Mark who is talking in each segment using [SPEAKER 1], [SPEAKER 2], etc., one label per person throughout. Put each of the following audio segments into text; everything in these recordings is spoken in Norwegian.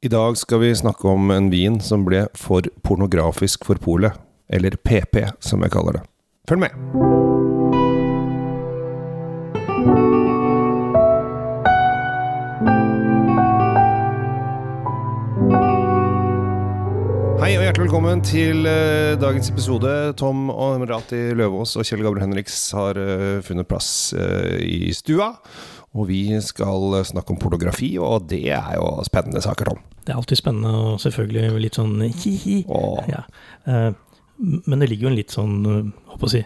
[SPEAKER 1] I dag skal vi snakke om en vin som ble for pornografisk for polet. Eller PP, som jeg kaller det. Følg med! Hei og hjertelig velkommen til uh, dagens episode. Tom og Merati Løvaas og Kjell Gabriel Henriks har uh, funnet plass uh, i stua. Og vi skal snakke om pornografi, og det er jo spennende saker, Tom.
[SPEAKER 2] Det er alltid spennende og selvfølgelig litt sånn hi-hi. Ja. Eh, Men det ligger jo en litt sånn, eh, håper å si,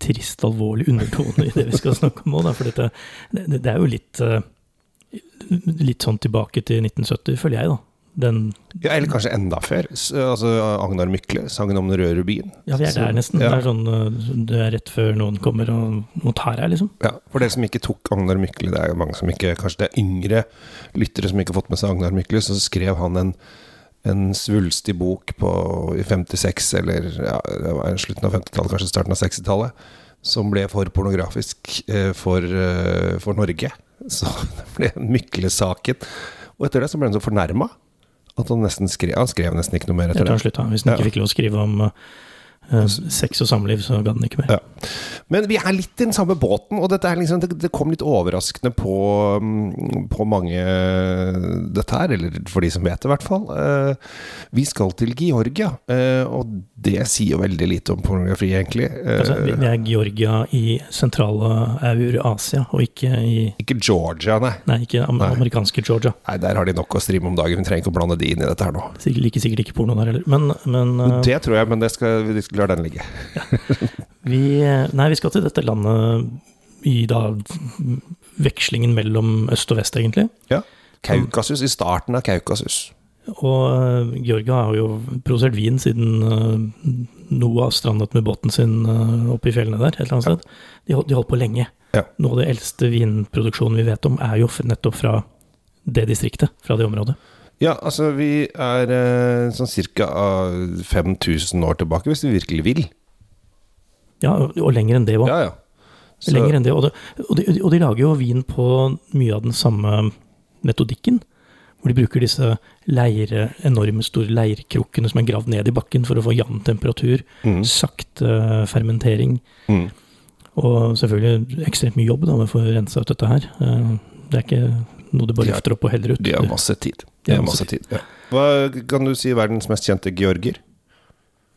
[SPEAKER 2] trist, alvorlig undertone i det vi skal snakke om òg. For dette, det, det er jo litt, eh, litt sånn tilbake til 1970, føler jeg, da. Den,
[SPEAKER 1] Ja, eller kanskje enda før. Altså Agnar Mykle, sangen om den røde rubin.
[SPEAKER 2] ja, vi er der nesten.
[SPEAKER 1] Ja.
[SPEAKER 2] Det er sånn, eh, det er rett før noen kommer og, og tar her, liksom.
[SPEAKER 1] Ja, For dere som ikke tok Agnar Mykle, det er jo mange som ikke Kanskje det er yngre lyttere som ikke har fått med seg Agnar Mykle, så skrev han en, en svulstig bok på, i 56, eller ja, det var slutten av 50-tallet, kanskje starten av 60-tallet, som ble for pornografisk eh, for, eh, for Norge. Så det ble Mykle-saken. Og etter det så ble han så fornærma at han nesten skrev Han skrev nesten ikke noe mer etter
[SPEAKER 2] tror han
[SPEAKER 1] det.
[SPEAKER 2] slutta. Hvis han ikke fikk lov å skrive om eh, sex og samliv, så gadd den ikke mer.
[SPEAKER 1] Ja. Men vi er litt i den samme båten, og er liksom, det, det kom litt overraskende på, mm, på mange dette her, eller for de som vet det i hvert fall. Eh, vi skal til Georgia, eh, og det sier jo veldig lite om pornografi, egentlig. Eh,
[SPEAKER 2] Altså, vi vi er Georgia i sentrale Eurasia, og ikke i
[SPEAKER 1] ikke Georgia, nei.
[SPEAKER 2] Nei, ikke am
[SPEAKER 1] Nei.
[SPEAKER 2] amerikanske Georgia.
[SPEAKER 1] nei. Der har de nok å streame om dagen. Vi trenger ikke å blande de inn i dette her nå.
[SPEAKER 2] Sikkert, like sikkert ikke porno der heller. Men, men eh,
[SPEAKER 1] Det tror jeg, men det skal, vi skal la den ligge.
[SPEAKER 2] vi Nei, vi skal til dette landet i da vekslingen mellom øst og vest, egentlig.
[SPEAKER 1] Ja. Kaukasus, i starten av Kaukasus.
[SPEAKER 2] Og eh, Georgia har jo produsert vin siden eh, Noah strandet med båten sin eh, oppe i fjellene der, et eller annet
[SPEAKER 1] Ja.
[SPEAKER 2] sted. De, hol- de holdt på lenge.
[SPEAKER 1] Ja.
[SPEAKER 2] Noe av det eldste vinproduksjonen vi vet om, er jo nettopp fra det distriktet, fra det området.
[SPEAKER 1] Ja, altså vi er eh, sånn ca. 5000 år tilbake, hvis vi virkelig vil.
[SPEAKER 2] Ja, og, lenger enn det òg.
[SPEAKER 1] Ja, ja.
[SPEAKER 2] Lenger enn det. Og, det og, de, og de lager jo vin på mye av den samme metodikken. Hvor de bruker disse leire, enorme store leirkrukkene som er gravd ned i bakken for å få jevn temperatur.
[SPEAKER 1] Mm.
[SPEAKER 2] Sakte fermentering.
[SPEAKER 1] Mm.
[SPEAKER 2] Og selvfølgelig ekstremt mye jobb da, med å få rensa ut dette her. Eh, Det er ikke noe du bare løfter opp og heller ut.
[SPEAKER 1] De har masse tid. De har masse tid. Ja. Hva kan du si er verdens mest kjente georger?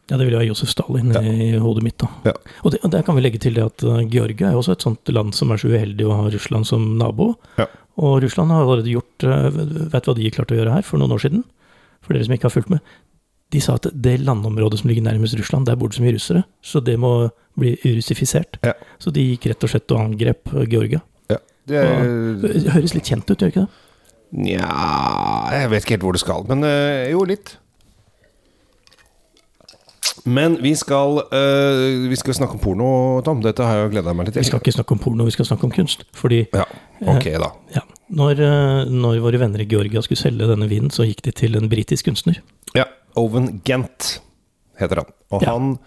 [SPEAKER 2] Ja, det vil jo være Josef Stalin
[SPEAKER 1] Ja.
[SPEAKER 2] i hodet mitt, da.
[SPEAKER 1] Ja.
[SPEAKER 2] Og, det, og der kan vi legge til det at eh, Georgia er jo også et sånt land som er så uheldig å ha Russland som nabo.
[SPEAKER 1] Ja.
[SPEAKER 2] Og Russland har allerede gjort eh, Vet du hva de klarte å gjøre her for noen år siden? For dere som ikke har fulgt med. De sa at det landområdet som ligger nærmest Russland, der bor det så mye russere, så det må bli russifisert.
[SPEAKER 1] Ja.
[SPEAKER 2] Så de gikk rett og slett og angrep eh, Georgia.
[SPEAKER 1] Det
[SPEAKER 2] Det høres litt kjent ut, gjør ikke det?
[SPEAKER 1] Nja Jeg vet ikke helt hvor det skal, men eh, jo, litt. Men vi skal, øh, vi skal snakke om porno, Tom. Dette har jeg gleda meg litt til.
[SPEAKER 2] Vi skal ikke snakke om porno, vi skal snakke om kunst. Fordi
[SPEAKER 1] Ja, ok, da.
[SPEAKER 2] ja, når, eh, når våre venner i Georgia skulle selge denne vinen, så gikk de til en britisk kunstner.
[SPEAKER 1] Ja, Owen Gent heter han. Og
[SPEAKER 2] Ja.
[SPEAKER 1] han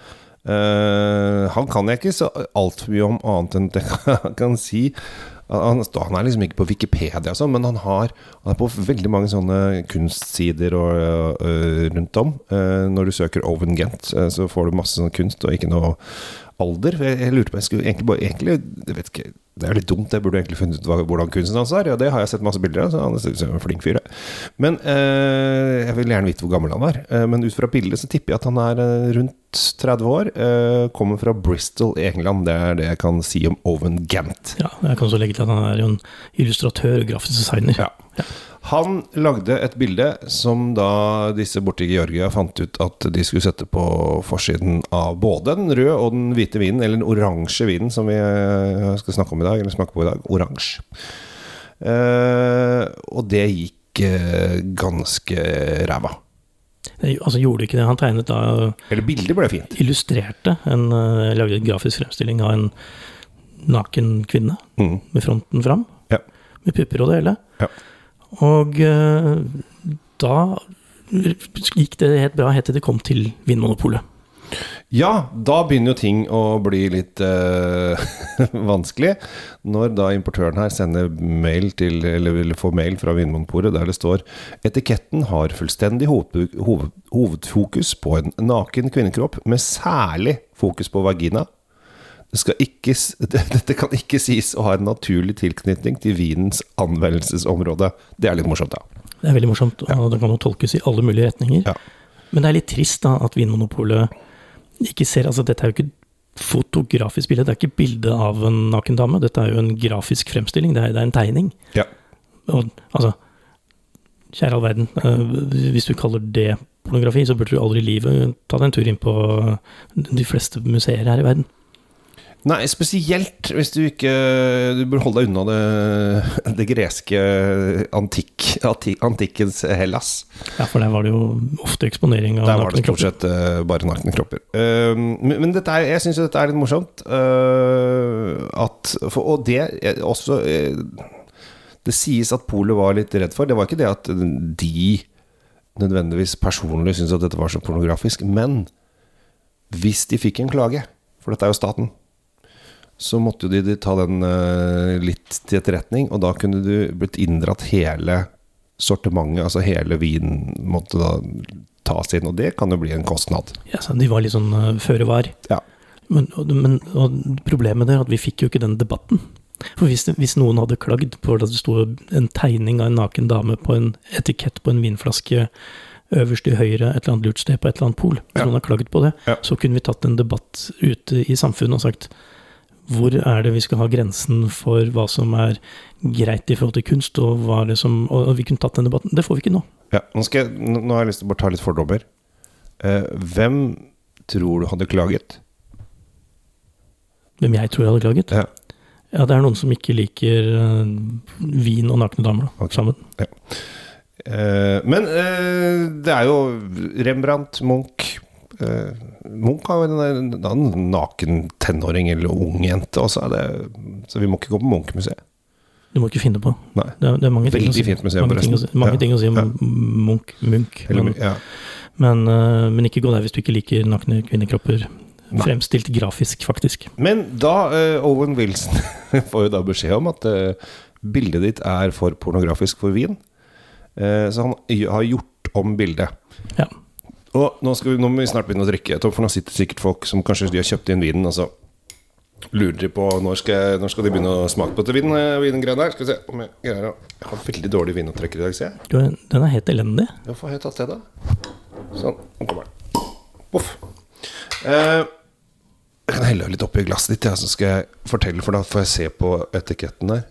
[SPEAKER 1] øh, Han kan jeg ikke så altfor mye om annet enn det jeg kan si. Han, han er liksom ikke på Wikipedia, sånn, men han, har, han er på veldig mange sånne kunstsider og, uh, rundt om. Uh, når du søker Owen Gent, uh, så får du masse sånn kunst og ikke noe alder. Jeg, lurte på, jeg skulle egentlig bare egentlig, jeg vet ikke, Det er jo litt dumt, jeg burde egentlig funnet ut hvordan kunsten hans er. Ja, det har jeg sett masse bilder av, så han ser ut som en flink fyr. jeg. Men eh, jeg vil gjerne vite hvor gammel han er. Eh, men ut fra bildet så tipper jeg at han er eh, rundt 30 år. eh, kommer fra Bristol i England. Det er det jeg kan si om Owen Gant.
[SPEAKER 2] Ja, jeg kan også legge til at han er jo en illustratør og grafisk designer.
[SPEAKER 1] Ja. Han lagde et bilde som da disse borte i Georgia fant ut at de skulle sette på forsiden av både den røde og den hvite vinen, eller den oransje vinen som vi eh, skal snakke om i dag, eller smake på i dag. Oransje. Eh, og det gikk eh, ganske ræva.
[SPEAKER 2] Eh, Altså gjorde ikke det. Han tegnet da
[SPEAKER 1] Eller bildet ble fint.
[SPEAKER 2] illustrerte en eh, Lagde en grafisk fremstilling av en naken kvinne
[SPEAKER 1] Mm.
[SPEAKER 2] med fronten fram.
[SPEAKER 1] Ja.
[SPEAKER 2] Med pupper og det hele.
[SPEAKER 1] Ja.
[SPEAKER 2] Og eh, da gikk det helt bra helt til det kom til Vinmonopolet.
[SPEAKER 1] Ja, da begynner jo ting å bli litt eh, vanskelig. Når da importøren her sender mail til, eller vil få mail fra Vinmonopolet der det står Etiketten har fullstendig hoved, hoved, hovedfokus på en naken kvinnekropp, med særlig fokus på vagina. Det skal ikke, dette kan ikke sies å ha en naturlig tilknytning til vinens anvendelsesområde. Det er litt morsomt, da.
[SPEAKER 2] Det er veldig morsomt, og det kan jo tolkes i alle mulige retninger.
[SPEAKER 1] Ja.
[SPEAKER 2] Men det er litt trist da at Vinmonopolet ikke ser Altså, dette er jo ikke fotografisk bilde, det er ikke bilde av en naken dame. Dette er jo en grafisk fremstilling, det er, det er en tegning.
[SPEAKER 1] Ja.
[SPEAKER 2] Og altså Kjære all verden, eh, hvis du kaller det pornografi, så burde du aldri i livet ta deg en tur inn på de fleste museer her i verden.
[SPEAKER 1] Nei, spesielt hvis du ikke Du bør holde deg unna det, det greske antikk, antikkens Hellas.
[SPEAKER 2] Ja, for der var det jo ofte eksponering av
[SPEAKER 1] Der var det
[SPEAKER 2] nakne
[SPEAKER 1] stort sett uh, bare nakne kropper. Uh, men, men er, jeg syns jo dette er litt morsomt. Uh, at, for, og det er også eh, Det sies at Polet var litt redd for. Det var ikke det at de nødvendigvis personlig syntes at dette var så pornografisk, men hvis de fikk en klage, for dette er jo staten, så måtte de, de ta den uh, litt til etterretning, og da kunne du blitt inndratt hele sortimentet, altså hele vinen måtte da tas inn, og det kan jo bli en kostnad.
[SPEAKER 2] Ja, så de var litt sånn uh, føre var.
[SPEAKER 1] Ja.
[SPEAKER 2] Men, og, men og problemet der er at vi fikk jo ikke den debatten. For hvis, hvis noen hadde klagd på at det sto en tegning av en naken dame på en etikett på en vinflaske øverst til høyre et eller annet lurt sted på et eller annet pol, hvis
[SPEAKER 1] Ja.
[SPEAKER 2] noen har klagd på det,
[SPEAKER 1] Ja.
[SPEAKER 2] så kunne vi tatt en debatt ute i samfunnet og sagt hvor er det vi skal ha grensen for hva som er greit i forhold til kunst, og som Og vi kunne tatt den debatten. Det får vi ikke nå.
[SPEAKER 1] Ja, nå, skal jeg, nå har jeg lyst til å bare ta litt fordommer. Eh, hvem tror du hadde klaget?
[SPEAKER 2] Hvem jeg tror hadde klaget.
[SPEAKER 1] Ja.
[SPEAKER 2] Ja, det er noen som ikke liker eh, vin og nakne damer da,
[SPEAKER 1] okay.
[SPEAKER 2] sammen.
[SPEAKER 1] Eh, men eh, det er jo Rembrandt, Munch eh, Munch har jo en, en, en naken tenåring eller ung jente er det, så vi må ikke gå på Munch-museet.
[SPEAKER 2] Du må ikke finne på.
[SPEAKER 1] Nei.
[SPEAKER 2] Det er, det er mange, ting å, si-
[SPEAKER 1] museum,
[SPEAKER 2] mange, ting å, si- mange
[SPEAKER 1] Ja.
[SPEAKER 2] ting å si om
[SPEAKER 1] Ja.
[SPEAKER 2] Munch. Munch
[SPEAKER 1] Eller,
[SPEAKER 2] men,
[SPEAKER 1] ja.
[SPEAKER 2] men, eh, men ikke gå der hvis du ikke liker nakne kvinnekropper.
[SPEAKER 1] Nei.
[SPEAKER 2] Fremstilt grafisk, faktisk.
[SPEAKER 1] Men da uh, Owen Wilson får jo da beskjed om at uh, bildet ditt er for pornografisk for vin, Uh, så han har gjort om bildet.
[SPEAKER 2] Ja.
[SPEAKER 1] Og nå, skal vi, nå må vi snart begynne å drikke, Tom, for nå sitter sikkert folk som kanskje de har kjøpt inn vinen, og så lurer de på når skal, når skal de begynne å smake på dette vin, eh, vingreiene her. Skal vi se om jeg greier å Jeg har veldig dårlig vinopptrekker i dag, ser jeg.
[SPEAKER 2] Den er helt elendig.
[SPEAKER 1] Hvorfor har jeg tatt det, da? Sånn. Nå kommer den. Voff. Eh, jeg kan helle litt oppi glasset ditt, ja, så skal jeg fortelle, for da får jeg se på etiketten der.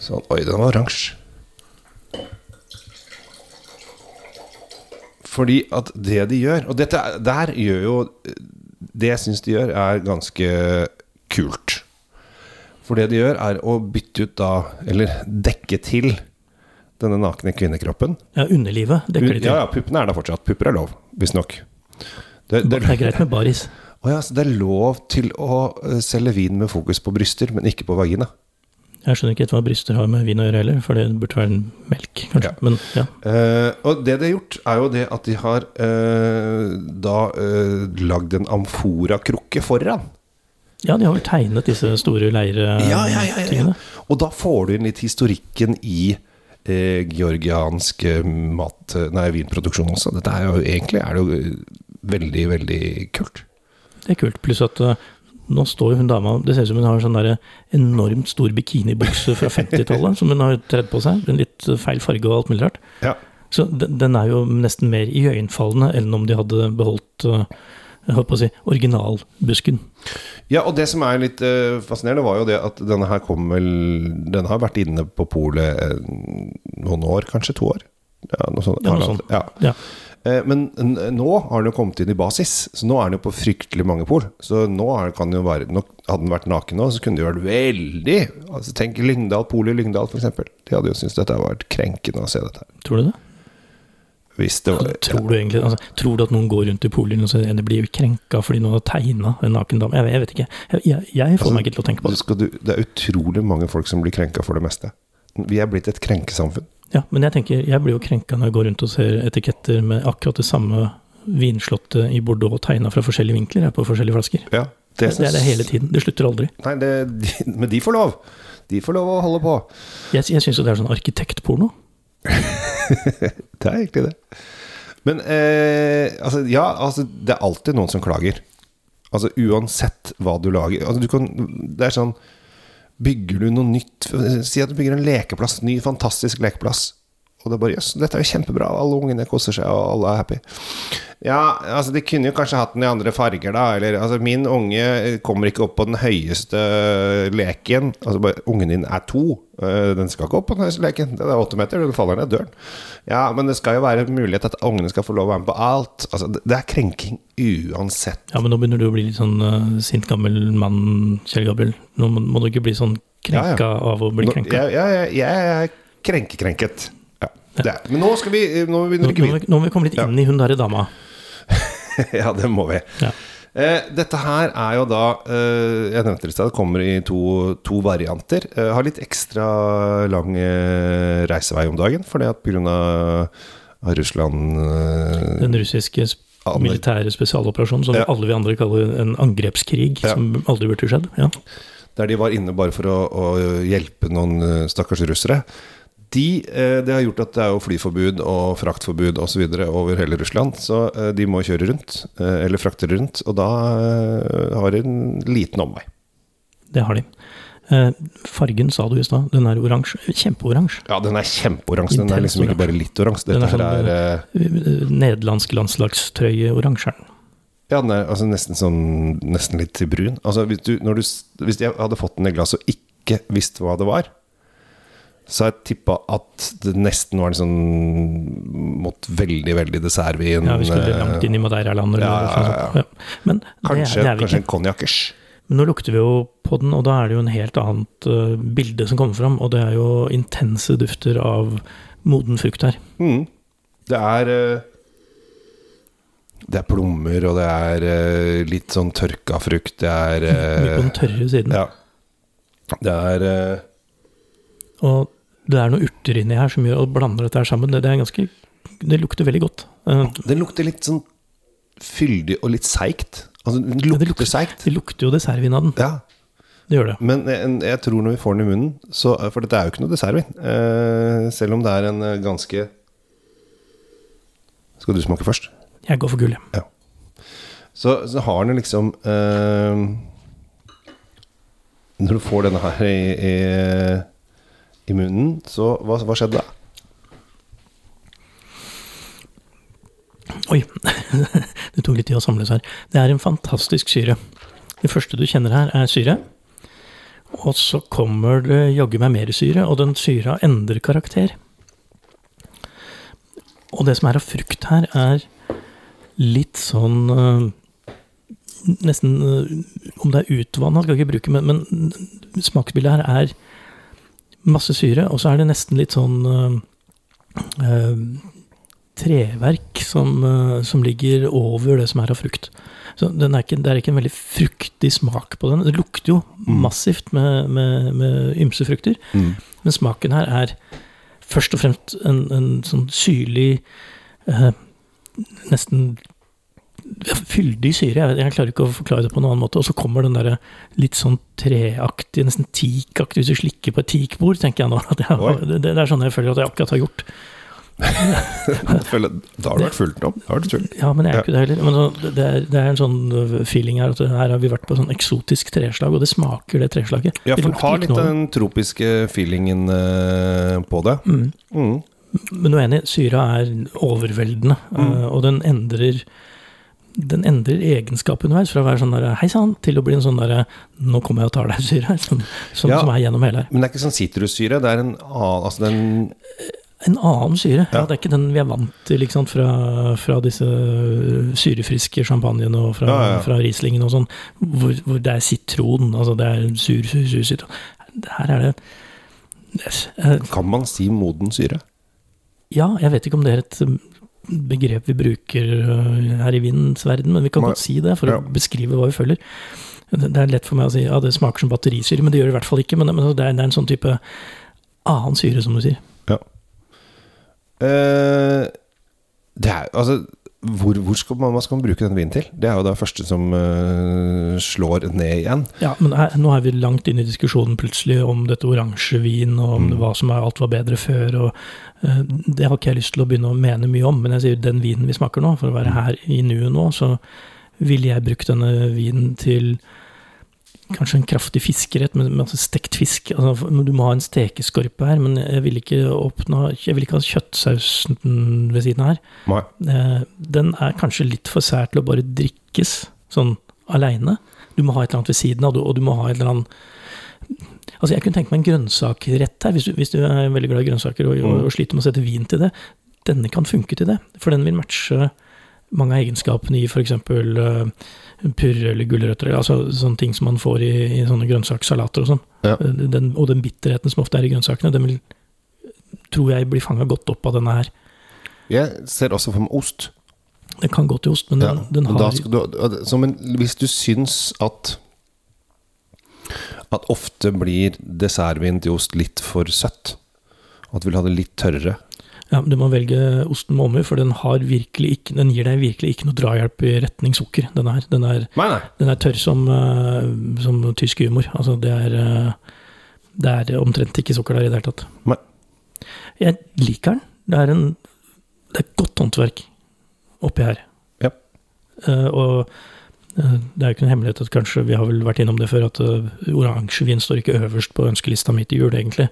[SPEAKER 1] Sånn. Oi, den var oransje. Fordi at det de gjør Og dette er- der gjør jo Det jeg syns de gjør, er ganske kult. For det de gjør, er å bytte ut da Eller dekke til denne nakne kvinnekroppen.
[SPEAKER 2] Ja, underlivet dekker de til.
[SPEAKER 1] Ja, ja, puppene er der fortsatt. Pupper er lov, visstnok. Det, det,
[SPEAKER 2] Det er greit med baris.
[SPEAKER 1] Å ja, så det er lov til å eh, selge vin med fokus på bryster, men ikke på vagina.
[SPEAKER 2] Jeg skjønner ikke helt hva bryster har med vin å gjøre heller, for det burde være en melk, kanskje.
[SPEAKER 1] Ja.
[SPEAKER 2] Men ja.
[SPEAKER 1] Uh, og det de har gjort, er jo det at de har uh, da uh, lagd en amfora-krukke foran.
[SPEAKER 2] ja, de har vel tegnet disse store leiretingene.
[SPEAKER 1] Ja, ja, Og da får du inn litt historikken i georgiansk mat, nei, vinproduksjon også. Dette er jo egentlig er det jo veldig, veldig kult.
[SPEAKER 2] Det er kult. Pluss at nå står hun dama Det ser ut som hun har en sånn der enormt stor bikinibukse fra 50-tallet som hun har tredd på seg. En litt feil farge og alt mulig rart.
[SPEAKER 1] Ja.
[SPEAKER 2] Så den, den er jo nesten mer iøynefallende enn om de hadde beholdt eh, jeg holdt på å si, originalbusken.
[SPEAKER 1] Ja, og det som er litt uh, fascinerende, var jo det at denne her kom vel Den har vært inne på polet eh, noen år, kanskje to år? Ja, noe sånt.
[SPEAKER 2] Ja, noe sånt.
[SPEAKER 1] Ja.
[SPEAKER 2] Ja.
[SPEAKER 1] Eh, men nå har den jo kommet inn i basis, så nå er den jo på fryktelig mange pol. Så nå kan det jo være Hadde den vært naken nå, så kunne det vært veldig altså Tenk Lyngdal, Polet i Lyngdal, f.eks. De hadde jo syntes dette hadde vært krenkende å se dette.
[SPEAKER 2] Tror du det?
[SPEAKER 1] Hvis det var
[SPEAKER 2] ja. tror, du egentlig, altså, tror du at noen går rundt i Polen og så de blir krenka fordi noen har tegna en naken dame? Jeg, jeg vet ikke. Jeg, jeg, jeg får
[SPEAKER 1] Altså,
[SPEAKER 2] meg ikke til å tenke på det.
[SPEAKER 1] du, det er utrolig mange folk som blir krenka for det meste. Vi er blitt et krenkesamfunn.
[SPEAKER 2] Ja, men jeg tenker, jeg blir jo krenka når jeg går rundt og ser etiketter med akkurat det samme vinslottet i Bordeaux tegna fra forskjellige vinkler er på forskjellige flasker.
[SPEAKER 1] Ja,
[SPEAKER 2] Det, det er det hele tiden. Det slutter aldri.
[SPEAKER 1] Nei, det, de, men de får lov. De får lov å holde på.
[SPEAKER 2] Jeg, jeg syns jo det er sånn arkitektporno.
[SPEAKER 1] Det er egentlig det. Men eh, altså, ja, altså, det er alltid noen som klager. Altså uansett hva du lager. Altså, du kan, det er sånn Bygger du noe nytt Si at du bygger en lekeplass, ny, fantastisk lekeplass. Og det er bare Jøss, dette er jo kjempebra. Alle ungene koser seg, og alle er happy. Ja, altså de kunne jo kanskje hatt den i andre farger, da. Eller altså, min unge kommer ikke opp på den høyeste leken. Altså bare, ungen din er to. Eh, Den skal ikke opp på den høyeste leken. Den er åtte meter, den faller ned døren. Ja, men det skal jo være mulighet at ungene skal få lov å være med på alt. Altså, det er krenking uansett.
[SPEAKER 2] Ja, men nå begynner du å bli litt sånn uh, sint gammel mann, Kjell Gabriel. Nå må, må du ikke bli sånn krenka
[SPEAKER 1] Ja,
[SPEAKER 2] av å bli
[SPEAKER 1] Nå-
[SPEAKER 2] krenka.
[SPEAKER 1] Jeg, jeg, jeg er krenkekrenket. Det er. Men nå skal vi Nå
[SPEAKER 2] Nå, nå, må
[SPEAKER 1] vi
[SPEAKER 2] vi- nå må vi komme litt inn i hun derre dama.
[SPEAKER 1] Ja, det må vi.
[SPEAKER 2] Ja.
[SPEAKER 1] Eh, dette her er jo da eh, Jeg nevnte det i stad, det kommer i to, to varianter. Eh, har litt ekstra lang eh, reisevei om dagen, fordi at pga. Russland eh,
[SPEAKER 2] Den russiske sp- militære spesialoperasjonen som
[SPEAKER 1] Ja.
[SPEAKER 2] alle vi andre kaller en angrepskrig,
[SPEAKER 1] Ja.
[SPEAKER 2] som aldri burde skjedd. Ja.
[SPEAKER 1] Der de var inne bare for å, å hjelpe noen eh, stakkars russere. De, eh, det har gjort at det er jo flyforbud og fraktforbud osv. over hele Russland. Så eh, de må kjøre rundt, eh, eller frakte rundt. Og da har de en liten omvei.
[SPEAKER 2] Det har de. Fargen sa du i stad. Den er oransje. Kjempeoransje.
[SPEAKER 1] Ja, den er kjempeoransje. Den er liksom ikke bare litt oransje. Dette
[SPEAKER 2] er
[SPEAKER 1] her
[SPEAKER 2] sånn,
[SPEAKER 1] er Eh,
[SPEAKER 2] Nederlandsk landslagstrøye-oransje. er.
[SPEAKER 1] Ja, den er altså nesten sånn Nesten litt brun. Altså hvis, du, du, hvis jeg hadde fått den i glasset og ikke visst hva det var, så jeg tippa at det nesten var en sånn Mot veldig, veldig dessertvin.
[SPEAKER 2] Ja, vi skulle
[SPEAKER 1] eh,
[SPEAKER 2] langt inn i Madeiraland
[SPEAKER 1] Ja, ja, ja.
[SPEAKER 2] Ja. Men det,
[SPEAKER 1] Kanskje,
[SPEAKER 2] det er
[SPEAKER 1] kanskje en konjakkers.
[SPEAKER 2] Men nå lukter vi jo på den, og da er det jo en helt annet uh, bilde som kommer fram. Og det er jo intense dufter av moden frukt her.
[SPEAKER 1] Mm. Det er uh, Det er plommer, og det er uh, litt sånn tørka frukt. Det er
[SPEAKER 2] Mye på den tørre siden.
[SPEAKER 1] Ja. Det er
[SPEAKER 2] Og det er noe urter inni her som gjør og blander dette her sammen. Det, det er ganske Det lukter veldig godt. Eh,
[SPEAKER 1] Det lukter litt sånn fyldig og litt seigt. Altså, det
[SPEAKER 2] det
[SPEAKER 1] lukter
[SPEAKER 2] lukter-
[SPEAKER 1] seigt.
[SPEAKER 2] Det lukter jo dessertvin av den.
[SPEAKER 1] Ja.
[SPEAKER 2] Det gjør det.
[SPEAKER 1] Men jeg, jeg tror når vi får den i munnen så, For dette er jo ikke noe dessertvin. Eh, selv om det er en eh, ganske Skal du smake først?
[SPEAKER 2] Jeg går for gull, ja.
[SPEAKER 1] Så, så har den liksom eh, Når du får denne her i, i, i munnen, så hva, hva skjedde da?
[SPEAKER 2] Oi, det tok litt tid å samles her. Det er en fantastisk syre. Det første du kjenner her, er syre. Og så kommer det jaggu meg mer syre, og den syra endrer karakter. Og det som er av frukt her, er litt sånn øh, Nesten øh, Om det er utvanna, skal jeg ikke bruke, men, men smaksbildet her er masse syre, og så er det nesten litt sånn øh, øh, treverk som, eh, som ligger over det som er av frukt. Så den er ikke, det er ikke en veldig fruktig smak på den. Det lukter jo
[SPEAKER 1] Mm.
[SPEAKER 2] massivt med, med, med ymse frukter, men smaken her er først og fremst en, en sånn syrlig eh, Nesten fyldig syre. Jeg, jeg klarer ikke å forklare det på noen annen måte. Og så kommer den der litt sånn treaktig, nesten teakaktig Hvis du slikker på et teakbord, tenker jeg nå. Jeg, det, det er sånn jeg føler at jeg akkurat har gjort.
[SPEAKER 1] Føler- Da har du vært fullt opp. Da har du tull.
[SPEAKER 2] Ja, men jeg er ikke det heller. Men så, det, er, det er en sånn øh, feeling her at her har vi vært på sånn eksotisk treslag, og det smaker det treslaget.
[SPEAKER 1] Ja, for
[SPEAKER 2] du
[SPEAKER 1] har litt
[SPEAKER 2] noe-
[SPEAKER 1] den tropiske feelingen eh, på det.
[SPEAKER 2] mm.
[SPEAKER 1] Mm.
[SPEAKER 2] Men du er enig, syra er overveldende,
[SPEAKER 1] Mm.
[SPEAKER 2] øh, og den endrer den endrer egenskap underveis, fra å være sånn der hei sann, til å bli en sånn der, nå kommer jeg og tar deg, syre, som, som,
[SPEAKER 1] Ja.
[SPEAKER 2] som er gjennom hele her.
[SPEAKER 1] Men det er ikke sånn sitrussyre. Det er en annen Altså den
[SPEAKER 2] En annen syre. Ja.
[SPEAKER 1] Ja.
[SPEAKER 2] Det er ikke den vi er vant til sant, fra, fra disse syrefriske champagnene og fra,
[SPEAKER 1] Ja,
[SPEAKER 2] fra Rieslingen og sånn, hvor, hvor det er sitron. Altså det er sur, sur, sur sitron. Her er det Yes.
[SPEAKER 1] Kan man si moden syre?
[SPEAKER 2] Ja, jeg vet ikke om det er et begrep vi bruker uh, her i vindens verden, men vi kan godt si det for
[SPEAKER 1] Ja.
[SPEAKER 2] å beskrive hva vi føler. Det er lett for meg å si ja, det smaker som batterisyre, men det gjør det i hvert fall ikke. Men, det, er, en sånn type annen syre, som du sier.
[SPEAKER 1] Eh, det er altså hvor, hvor skal man, man skal bruke den vinen til? Det er jo det første som uh, slår ned igjen.
[SPEAKER 2] Ja, men her, nå er vi langt inn i diskusjonen plutselig om dette oransjevin, og om
[SPEAKER 1] Mm.
[SPEAKER 2] hva som er alt var bedre før. og uh, Det har ikke jeg lyst til å begynne å mene mye om, men jeg sier den vinen vi smaker nå, for å være her i nuet nå, så ville jeg brukt denne vinen til Kanskje en kraftig fiskerett med masse stekt fisk. Altså, du må ha en stekeskorpe her, men jeg vil ikke oppnå Jeg vil ikke ha kjøttsausen ved siden av her.
[SPEAKER 1] Nei.
[SPEAKER 2] Eh, den er kanskje litt for sær til å bare drikkes sånn aleine. Du må ha et eller annet ved siden av, og du må ha et eller annet Altså Jeg kunne tenke meg en grønnsakrett her, hvis du, hvis du er veldig glad i grønnsaker og, og, og sliter med å sette vin til det. Denne kan funke til det, for den vil matche mange av egenskapene i f.eks. Uh, purre eller gulrøtter, altså sånne ting som man får i, i sånne grønnsakssalater og sånn.
[SPEAKER 1] Ja.
[SPEAKER 2] Eh, Den, og den bitterheten som ofte er i grønnsakene, den vil, tror jeg blir fanga godt opp av denne her.
[SPEAKER 1] Jeg ser også for meg ost.
[SPEAKER 2] Den kan gå til ost, men den,
[SPEAKER 1] Ja,
[SPEAKER 2] den har
[SPEAKER 1] du, så, Men hvis du syns at At ofte blir dessertvin til ost litt for søtt, at du vil ha det litt tørrere
[SPEAKER 2] Ja, Du må velge osten med omhu, for den, har ikke, den gir deg virkelig ikke noe drahjelp i retning sukker. Den er, den er,
[SPEAKER 1] Nei, nei.
[SPEAKER 2] den er tørr som, eh, som tysk humor. Altså, det er, eh, det er omtrent ikke sukker der i det hele tatt.
[SPEAKER 1] Nei.
[SPEAKER 2] Jeg liker den. Det er, en, det er godt håndverk oppi her.
[SPEAKER 1] Ja.
[SPEAKER 2] Uh, og uh, det er jo ikke en hemmelighet at kanskje, vi har vel vært innom det før, at uh, oransjevin står ikke øverst på ønskelista mi til jul, egentlig.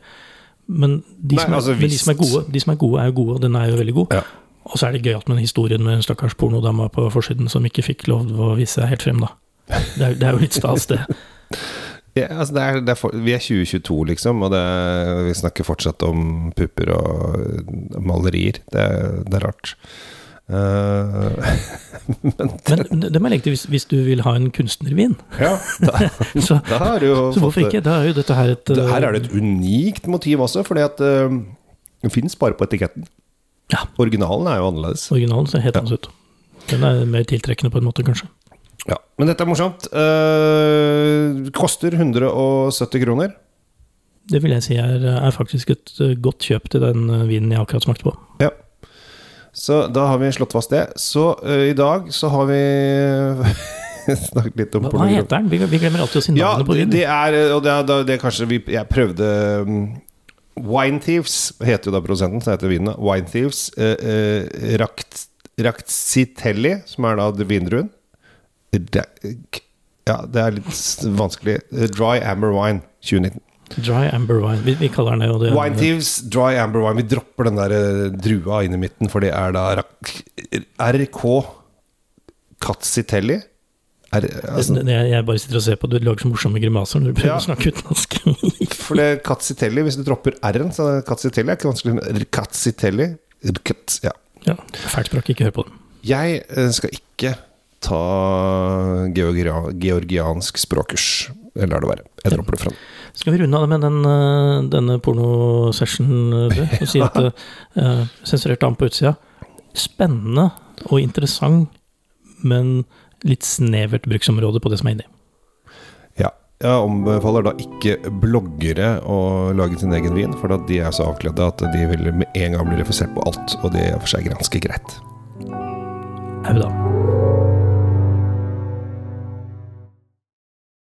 [SPEAKER 2] Men de,
[SPEAKER 1] Nei,
[SPEAKER 2] som er,
[SPEAKER 1] altså,
[SPEAKER 2] men de som er gode, de som er gode, er jo gode, den er jo veldig god.
[SPEAKER 1] Ja.
[SPEAKER 2] Og så er det gøyalt med den historien med en stakkars pornodama på forsiden som ikke fikk lov å vise seg helt frem, da. Det er, det er jo litt stas, det.
[SPEAKER 1] Ja, altså det er, det for, vi er 2022, liksom, og det, vi snakker fortsatt om pupper og malerier. Det, er- det er rart. Eh,
[SPEAKER 2] Men det må jeg legge til hvis, hvis du vil ha en kunstnervin.
[SPEAKER 1] ja, da,
[SPEAKER 2] Så,
[SPEAKER 1] da
[SPEAKER 2] så hvorfor ikke? Da er jo dette her et
[SPEAKER 1] det, Her er det et unikt motiv også, fordi at uh, den fins bare på etiketten.
[SPEAKER 2] Ja.
[SPEAKER 1] Originalen er jo annerledes.
[SPEAKER 2] Originalen ser helt annerledes ut. Den er mer tiltrekkende på en måte, kanskje.
[SPEAKER 1] Ja, Men dette er morsomt. Uh, koster 170 kroner.
[SPEAKER 2] Det vil jeg si er, er faktisk et eh, godt kjøp til den eh, vinen jeg akkurat smakte på.
[SPEAKER 1] Ja. Så da har vi slått fast det. Så uh, i dag så har vi snakket litt om
[SPEAKER 2] Hva, hva heter den? Vi, vi glemmer alltid å si
[SPEAKER 1] Ja,
[SPEAKER 2] navnet på den.
[SPEAKER 1] det er Og det er, det er kanskje vi, Jeg prøvde um, Wine Thieves heter jo da produsenten, så heter vinen. Wine Thieves. Uh, uh, Rakt, Raktsitelli, som er da vindruen. Ja, det er litt vanskelig. Dry Amber Wine 2019.
[SPEAKER 2] Dry Amber Wine. Vi, vi kaller den det. Det
[SPEAKER 1] Wine Thieves, Dry Amber Wine. Vi dropper den der uh, drua inn i midten, for det er da RK Katsitelli. Er, altså,
[SPEAKER 2] Jeg bare sitter og ser på, du lager så morsomme grimaser når du prøver
[SPEAKER 1] Ja.
[SPEAKER 2] å snakke utenlandsk.
[SPEAKER 1] For det er Katsitelli, hvis du dropper R-en, så er det Katsitelli er ikke vanskelig. Katzitelli ja.
[SPEAKER 2] ja, fælt språk, ikke hør på det.
[SPEAKER 1] Jeg eh, skal ikke ta georgiansk språkkurs. Jeg lar det være. Jeg dropper det fra nå.
[SPEAKER 2] Skal vi runde av det med den, eh, denne pornosessionen, du? Og si at uh, sensurert dame på utsida Spennende og interessant, men litt snevert bruksområde på det som er inni.
[SPEAKER 1] Ja. Jeg anbefaler da ikke bloggere å lage sin egen vin, for da de er så avkledde at de vil med en gang bli refusert på alt, og det er for seg ganske greit.
[SPEAKER 2] Au da.